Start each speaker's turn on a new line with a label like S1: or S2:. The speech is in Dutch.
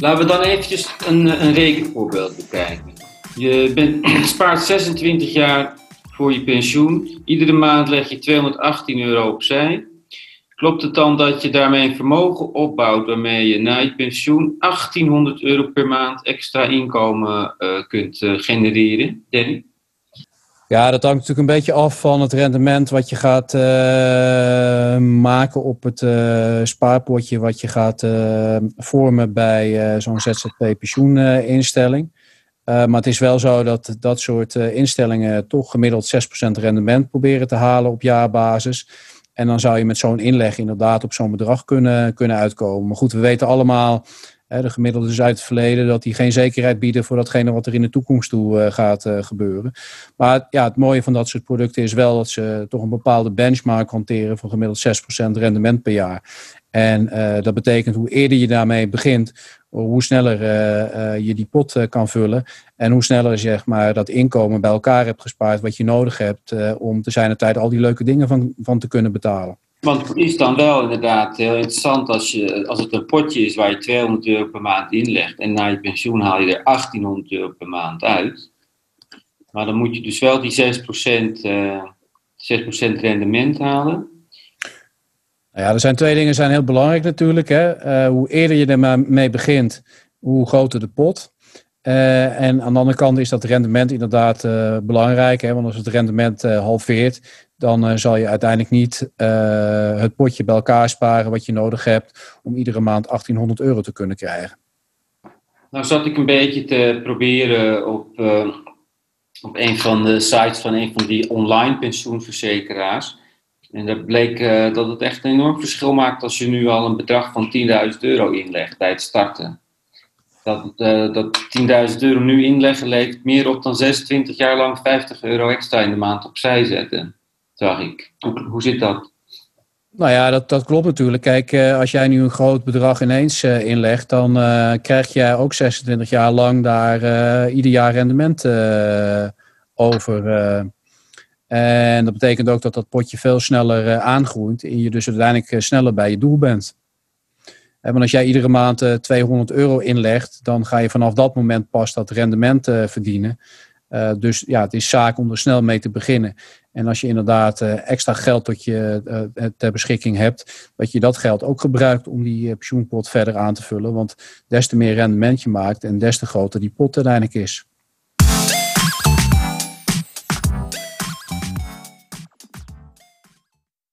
S1: Laten we dan eventjes een, een rekenvoorbeeld bekijken. Je bent, spaart 26 jaar voor je pensioen. Iedere maand leg je 218 euro opzij. Klopt het dan dat je daarmee een vermogen opbouwt waarmee je na je pensioen 1800 euro per maand extra inkomen uh, kunt uh, genereren, Danny?
S2: Ja, dat hangt natuurlijk een beetje af van het rendement wat je gaat uh, maken op het uh, spaarpotje wat je gaat uh, vormen bij zo'n ZZP-pensioeninstelling. maar het is wel zo dat dat soort instellingen toch gemiddeld 6% rendement proberen te halen op jaarbasis. En dan zou je met zo'n inleg inderdaad op zo'n bedrag kunnen, kunnen uitkomen. Maar goed, we weten allemaal de gemiddelde is uit het verleden dat die geen zekerheid bieden voor datgene wat er in de toekomst toe uh, gaat uh, gebeuren. Maar ja, het mooie van dat soort producten is wel dat ze toch een bepaalde benchmark hanteren van gemiddeld 6% rendement per jaar. En uh, dat betekent hoe eerder je daarmee begint, hoe sneller je die pot kan vullen. En hoe sneller zeg maar, dat inkomen bij elkaar hebt gespaard wat je nodig hebt om te zijn tijd al die leuke dingen van, van te kunnen betalen.
S1: Want het is dan wel inderdaad heel interessant als, je, als het een potje is waar je 200 euro per maand inlegt en na je pensioen haal je er 1800 euro per maand uit. Maar dan moet je dus wel die 6%, uh, 6% rendement halen.
S2: Nou ja, er zijn twee dingen zijn heel belangrijk natuurlijk. Hè. Uh, hoe eerder je ermee begint, hoe groter de pot. Uh, en aan de andere kant is dat rendement inderdaad uh, belangrijk. Hè? Want als het rendement halveert, dan zal je uiteindelijk niet het potje bij elkaar sparen wat je nodig hebt om iedere maand 1800 euro te kunnen krijgen.
S1: Nou zat ik een beetje te proberen op, op een van de sites van een van die online pensioenverzekeraars. En dat bleek dat het echt een enorm verschil maakt als je nu al een bedrag van 10.000 euro inlegt bij het starten dat, dat 10.000 euro nu inleggen levert meer op dan 26 jaar lang 50 euro extra in de maand opzij zetten, zag ik. Hoe, zit dat?
S2: Nou ja, dat, dat klopt natuurlijk. Kijk, uh, als jij nu een groot bedrag ineens uh, inlegt, dan krijg jij ook 26 jaar lang daar ieder jaar rendement over. en dat betekent ook dat dat potje veel sneller aangroeit en je dus uiteindelijk sneller bij je doel bent. Want als jij iedere maand 200 eh, euro inlegt, dan ga je vanaf dat moment pas dat rendement eh, verdienen. Uh, dus ja, het is zaak om er snel mee te beginnen. En als je inderdaad uh, extra geld tot je uh, ter beschikking hebt, dat je dat geld ook gebruikt om die pensioenpot verder aan te vullen. Want des te meer rendement je maakt en des te groter die pot uiteindelijk is.